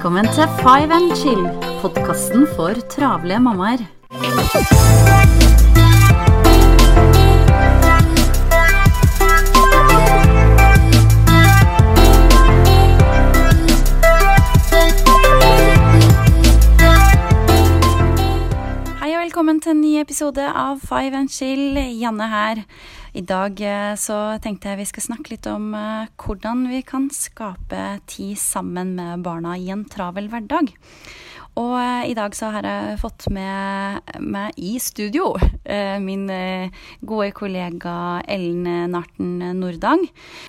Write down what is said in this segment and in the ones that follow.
Velkommen til Five and Chill, podkasten for travle mammaer. Episode av Five and Chill. Janne her. I dag eh, så tenkte jeg vi skal snakke litt om eh, hvordan vi kan skape tid sammen med barna i en travel hverdag. Og eh, i dag så har jeg fått med meg i studio min gode kollega Ellen Narten Nordang.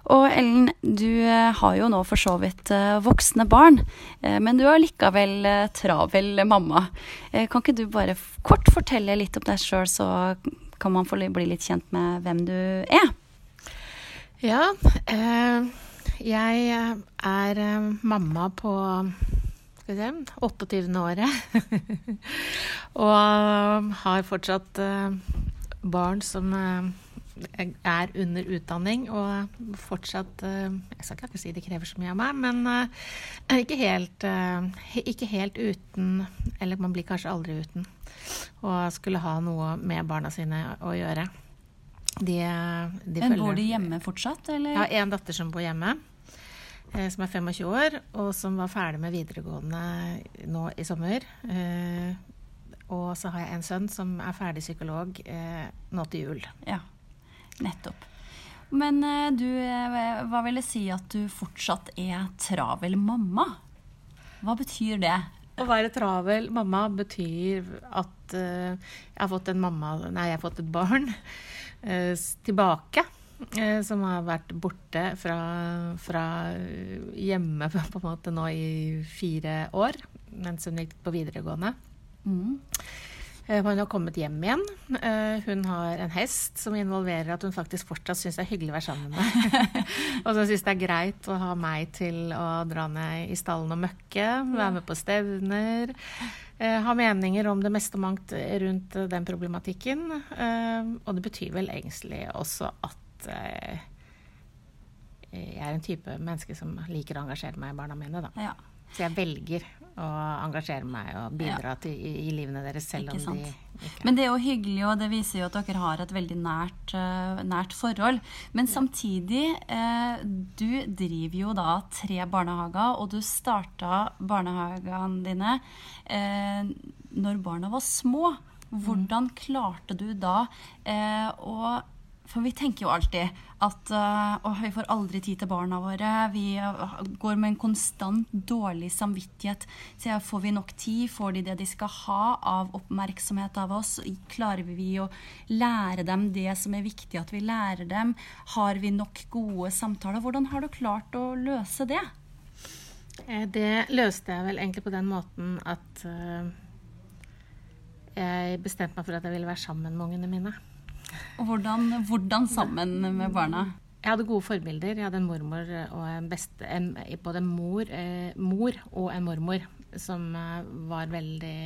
Og Ellen, du har jo nå for så vidt voksne barn, men du er likevel travel mamma. Kan ikke du bare kort fortelle litt om deg sjøl, så kan man få bli litt kjent med hvem du er? Ja. Eh, jeg er eh, mamma på skal vi se 28. året. og har fortsatt eh, barn som eh, er under utdanning, og fortsatt eh, Jeg skal ikke si det krever så mye av meg, men ikke helt, ikke helt uten Eller man blir kanskje aldri uten og skulle ha noe med barna sine å gjøre. De, de Men bor de hjemme fortsatt, eller? Jeg har en datter som bor hjemme, som er 25 år, og som var ferdig med videregående nå i sommer. Eh, og så har jeg en sønn som er ferdig psykolog eh, nå til jul. Ja, nettopp. Men eh, du, eh, hva vil det si at du fortsatt er travel mamma? Hva betyr det? Å være travel mamma betyr at uh, jeg har fått en mamma Nei, jeg har fått et barn uh, tilbake. Uh, som har vært borte fra, fra, hjemme på en måte nå i fire år, mens hun gikk på videregående. Mm. Eh, hun har kommet hjem igjen. Eh, hun har en hest som involverer at hun faktisk fortsatt syns det er hyggelig å være sammen med. og som syns det er greit å ha meg til å dra ned i stallen og møkke, være med på stevner. Eh, ha meninger om det meste og mangt rundt den problematikken. Og det betyr vel egentlig også at jeg er en type menneske som liker å engasjere meg i barna mine. Da. Ja. Så jeg velger å engasjere meg og bidra ja. til, i, i, livene deres selv om de ikke Men det er jo hyggelig, og det viser jo at dere har et veldig nært, uh, nært forhold. Men samtidig, uh, du driver jo da tre barnehager, og du starta barnehagene dine uh, når barna var små. Hvordan klarte du da å for vi tenker jo alltid at uh, vi får aldri tid til barna våre. Vi uh, går med en konstant dårlig samvittighet. Så får vi nok tid? Får de det de skal ha av oppmerksomhet av oss? Klarer vi å lære dem det som er viktig at vi lærer dem? Har vi nok gode samtaler? Hvordan har du klart å løse det? Eh, det løste jeg vel egentlig på den måten at jeg bestemte meg for at jeg ville være sammen med ungene mine. Og hvordan, hvordan sammen med barna? Jeg hadde gode forbilder. Jeg hadde en mormor og en beste, en, både mor, eh, mor, og en mormor som eh, var veldig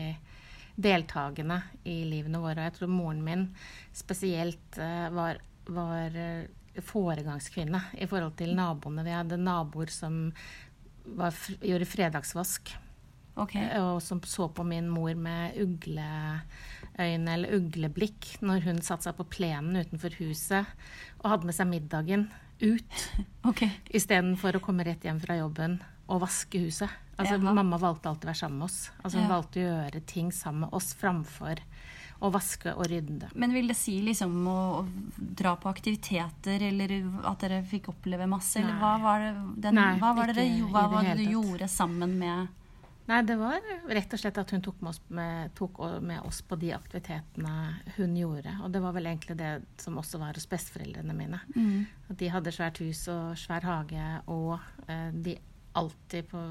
deltakende i livene våre. Og jeg tror moren min spesielt eh, var, var eh, foregangskvinne i forhold til naboene. Vi hadde naboer som var, gjorde fredagsvask. Okay. Og som så på min mor med ugle øyne eller ugleblikk når hun satte seg på plenen utenfor huset og hadde med seg middagen ut. Okay. Istedenfor å komme rett hjem fra jobben og vaske huset. Altså, mamma valgte alltid å være sammen med oss. Altså, hun ja. valgte å gjøre ting sammen med oss framfor å vaske og rydde. Men vil det si liksom å dra på aktiviteter, eller at dere fikk oppleve masse? Nei. Eller hva var det, den, Nei, hva var det, hva var det du gjorde sammen med Nei, det var rett og slett at hun tok med, oss, med, tok med, oss, på de aktivitetene hun gjorde. Og det var vel egentlig det som også var hos besteforeldrene mine. Mm. At de hadde svært hus og svær hage, og eh, de alltid på,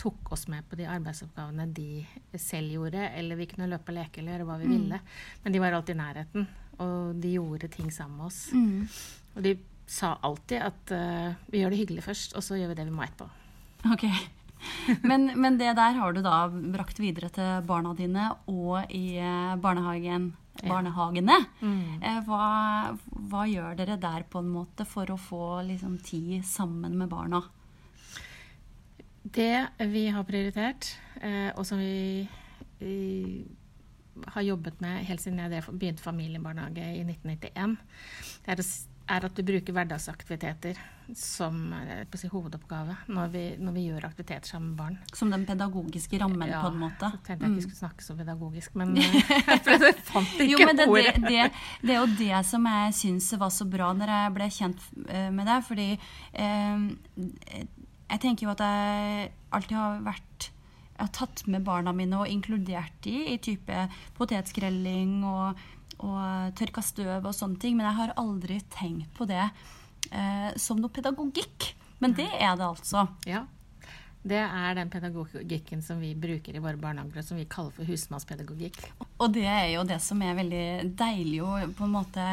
tok oss med på de arbeidsoppgavene de selv gjorde. Eller vi kunne løpe og leke eller gjøre hva vi mm. ville. Men de var alltid i nærheten, og de gjorde ting sammen med oss. Mm. Og de sa alltid at eh, vi gjør det hyggelig først, og så gjør vi det vi må etterpå. Okay. men, men, det der har du da brakt videre til barna dine og i eh, barnehagen, barnehagene. Mm. Eh, hva, hva, gjør dere der på en måte for å få liksom, tid sammen med barna? Det vi har prioritert, eh, og som vi har jobbet med helt siden jeg begynte familiebarnehage i 1991, det er, er at du bruker hverdagsaktiviteter som si, hovedoppgave når vi, når vi, gjør aktiviteter sammen med barn. Som den pedagogiske rammen, ja, på en måte? Ja, tenkte jeg ikke mm. skulle snakke så pedagogisk, men jeg fant ikke jo, men det, det, det, det, er jo det som jeg syns var så bra når jeg ble kjent eh, med deg, fordi eh, jeg tenker jo at jeg alltid har vært jeg har tatt med barna mine og inkludert de i type potetskrelling og, og tørka støv og sånne ting, men jeg har aldri tenkt på det eh, som noe pedagogikk. Men det er det altså. Ja. Det er den pedagogikken som vi bruker i våre barnehager, som vi kaller for husmannspedagogikk. Og det er jo det som er veldig deilig og på en måte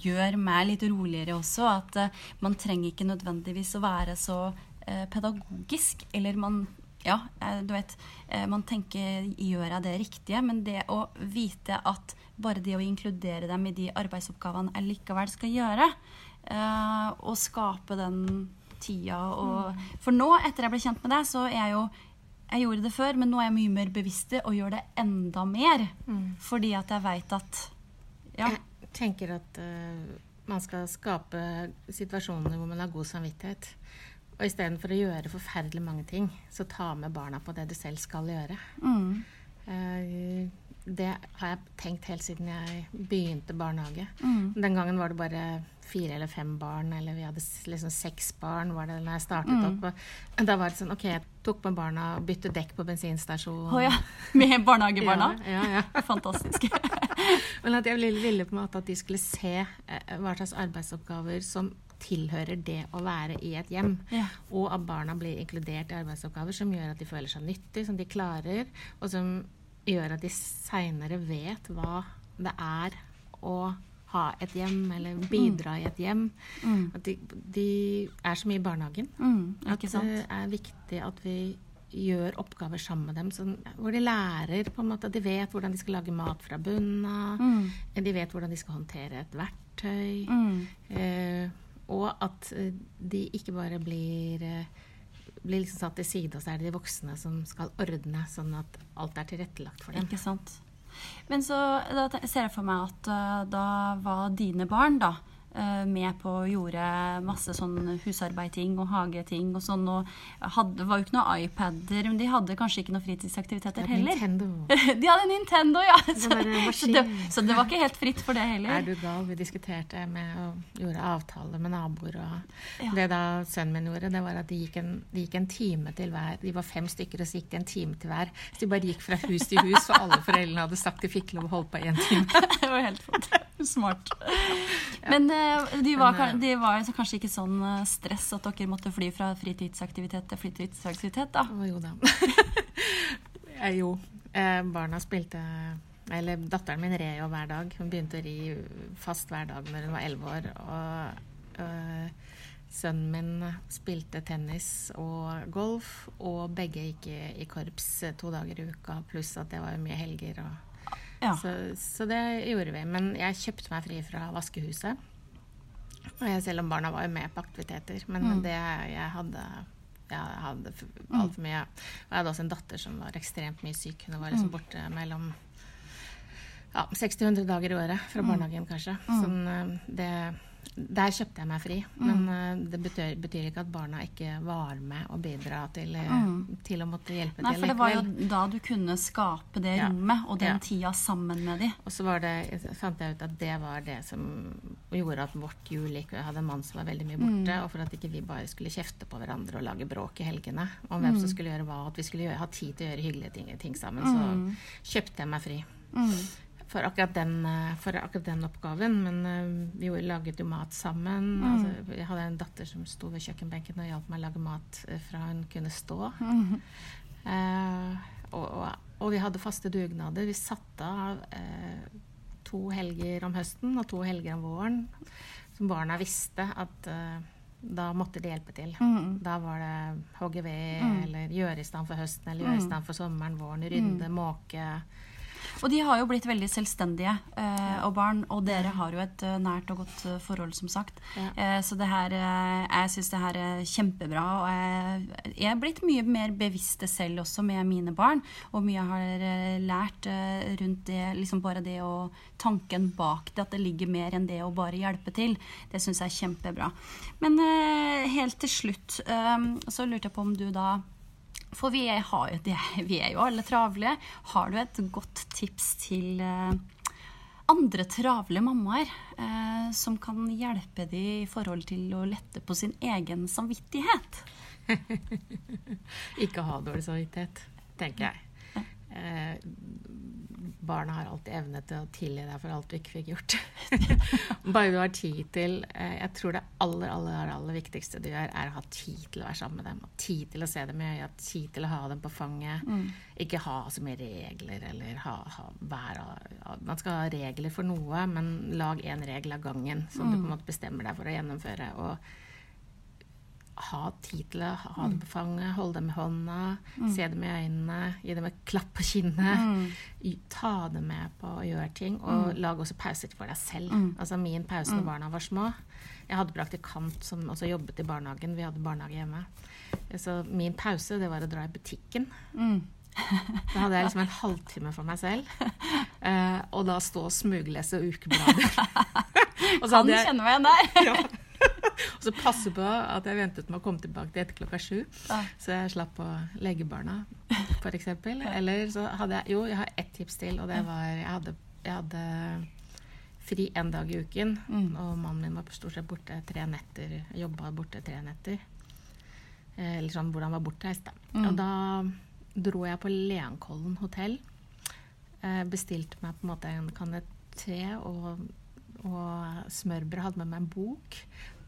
gjør meg litt roligere også. At uh, man trenger ikke nødvendigvis å være så uh, pedagogisk. Eller man ja, eh, du vet, eh, man tenker gjør jeg det riktige? Men det å vite at bare det å inkludere dem i de arbeidsoppgavene jeg likevel skal gjøre, eh, og skape den tida og mm. For nå, etter jeg ble kjent med deg, så er jeg jo jeg gjorde det før, men nå er jeg mye mer bevisst og gjør det enda mer. Mm. Fordi at jeg veit at Ja. Jeg tenker at uh, man skal skape situasjoner hvor man har god samvittighet. Og istedenfor å gjøre forferdelig mange ting, så ta med barna på det du selv skal gjøre. Mm. Uh, det har jeg tenkt helt siden jeg begynte barnehage. Mm. Den gangen var det bare fire eller fem barn, eller vi hadde liksom seks barn var det når jeg startet mm. opp. Da var det sånn OK, jeg tok med barna og byttet dekk på bensinstasjonen. Oh, ja. Med barnehagebarna? ja, ja, ja. Fantastisk. Men at jeg ville på en måte at de skulle se eh, hva slags arbeidsoppgaver som tilhører det å være i et hjem. Ja. Og at barna blir inkludert i arbeidsoppgaver som gjør at de føler seg nyttig, som de klarer, og som gjør at de seinere vet hva det er å ha et hjem, eller bidra mm. i et hjem. Mm. At de, de, er så mye i barnehagen. Mm, at det er viktig at vi gjør oppgaver sammen med dem, så, hvor de lærer på en måte, De vet hvordan de skal lage mat fra bunnen av. Mm. De vet hvordan de skal håndtere et verktøy. Mm. Eh, og at eh, de ikke bare blir, eh, blir liksom satt til side, og så er det de voksne som skal ordne, sånn at alt er tilrettelagt for dem. Ikke sant. Men så da ser jeg for meg at uh, da var dine barn, da Eh, med på og gjorde masse sånn husarbeidting og hageting og sånn. Og hadde, var jo ikke noen iPader, men de hadde kanskje ikke noen fritidsaktiviteter heller. Nintendo. de hadde Nintendo, ja! Så, så, det, så, det, var ikke helt fritt for det heller. Er du gal? Vi diskuterte med og gjorde avtaler med naboer. Og ja. det da sønnen min gjorde, det var at de gikk, en, de gikk en time til hver. De var fem stykker, og så gikk de en time til hver. Så de bare gikk fra hus til hus, for alle foreldrene hadde sagt de fikk lov å holde på i en time. det var helt smart. Men Eh, de var, de var kanskje ikke sånn eh, stress at dere måtte fly fra fritidsaktivitet til fritidsaktivitet, da? Oh, jo da. jo. Eh, barna spilte Eller datteren min red jo hver dag. Hun begynte å ri fast hver dag når hun var elleve år. Og øh, sønnen min spilte tennis og golf, og begge gikk i, i korps to dager i uka, pluss at det var mye helger. Og, ja. så, så, det gjorde vi. Men jeg kjøpte meg fri fra vaskehuset. Selv om barna var jo med på aktiviteter. Men mm. det jeg hadde jeg hadde mm. altfor mye. Og jeg hadde også en datter som var ekstremt mye syk. Hun var liksom mm. borte mellom ja, 60-100 dager i året fra mm. barnehagen, kanskje. Sånn, det der kjøpte jeg meg fri. Mm. Men mm. det betyr, betyr, ikke at barna ikke var med og bidra til, eh, mm. til å måtte hjelpe Nei, til. For det var jo da du kunne skape det ja. rommet og den ja. tida sammen med dem. Og så det, fant jeg ut at det var det som gjorde at vårt jul gikk. Jeg hadde en mann som var veldig mye borte. Mm. Og for at ikke vi bare skulle kjefte på hverandre og lage bråk i helgene om hvem som mm. skulle gjøre hva, at vi skulle gjøre, ha tid til å gjøre hyggelige ting, ting sammen, så mm. kjøpte jeg meg fri. Mm for akkurat den, eh, for akkurat den oppgaven. Men uh, vi laget jo mat sammen. Mm. Altså, jeg hadde en datter som sto ved kjøkkenbenken og hjalp meg å lage mat eh, fra hun kunne stå. Mm. Uh, og, og, og, vi hadde faste dugnader. Vi satte av uh, to helger om høsten og to helger om våren. Som barna visste at da måtte de hjelpe til. Mm. Da var det ved, mm. eller gjøre i stand for høsten, eller gjøre i mm. stand for sommeren, våren, rydde, måke. Og de har jo blitt veldig selvstendige. Eh, og barn. Og dere har jo et eh, nært og godt eh, forhold, som sagt. Ja. Eh, så det her, eh, jeg syns det her er kjempebra. Og jeg, jeg er blitt mye mer bevisst det selv også med mine barn. Og mye jeg har lært rundt det, liksom bare det og tanken bak det, at det ligger mer enn det å bare hjelpe til. Det syns jeg er kjempebra. Men eh, helt til slutt så lurte jeg på om du da for vi er, har, jo- vi er jo alle travle. Har du et godt tips til eh, andre travle mammaer eh, som kan hjelpe de i forhold til å lette på sin egen samvittighet? Ikke ha dårlig samvittighet, tenker jeg. Eh, barna har alltid evne til å tilgi deg for alt du ikke fikk gjort. Bare du har tid til eh, Jeg tror det aller, aller, aller viktigste du gjør, er å ha tid til å være sammen med dem. Ha tid til å se dem i øya, tid til å ha dem på fanget. Ikke ha så mye regler eller ha, ha hver, Man skal ha regler for noe, men lag én regel av gangen som du på en måte bestemmer deg for å gjennomføre. og ha tid til å ha dem på fanget, holde dem i hånda, se dem i øynene, gi dem et klapp på kinnet. Mm. Ta dem med på å gjøre ting, og lag også pauser for deg selv. Altså min pause når barna var små Jeg hadde praktikant som også jobbet i barnehagen. Vi hadde barnehage hjemme. Så min pause, det var å dra i butikken. Da hadde jeg liksom en halvtime for meg selv. Eh, og da stå og smuglese ukeblader. og så Kan jeg- kjenne meg igjen der. ja. Og så passe på at jeg ventet med å komme tilbake til etter klokka sju. Ja. Så jeg slapp å legge barna, f.eks. Eller så hadde jeg Jo, jeg har ett tips til, og det var Jeg hadde, jeg hadde fri én dag i uken, og mannen min var stort sett borte tre netter. Jobba borte tre netter. Eh, Eller sånn hvor han var bortreist, da. Og da dro jeg på Leankollen hotell. Eh, Bestilte meg på en måte en kanne te og, og smørbrød. Hadde med meg en bok.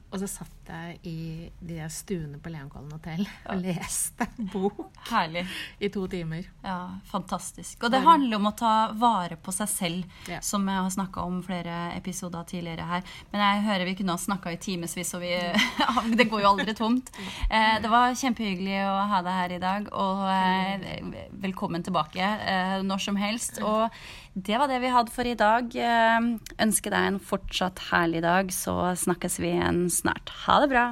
Og så satt jeg i de der stuene på Leankollen hotell og leste bok Herlig. i to timer. Ja, fantastisk. Og det handler om å ta vare på seg selv, Ja. som jeg har snakka om flere episoder tidligere her. Men jeg hører vi kunne ha snakka i timevis, og vi, det går jo aldri tomt. Eh, det var kjempehyggelig å ha deg her i dag, og eh, velkommen tilbake eh, når som helst. Og det var det vi hadde for i dag. Eh, ønsker deg en fortsatt herlig dag, så snakkes vi igjen snart. Ha det bra.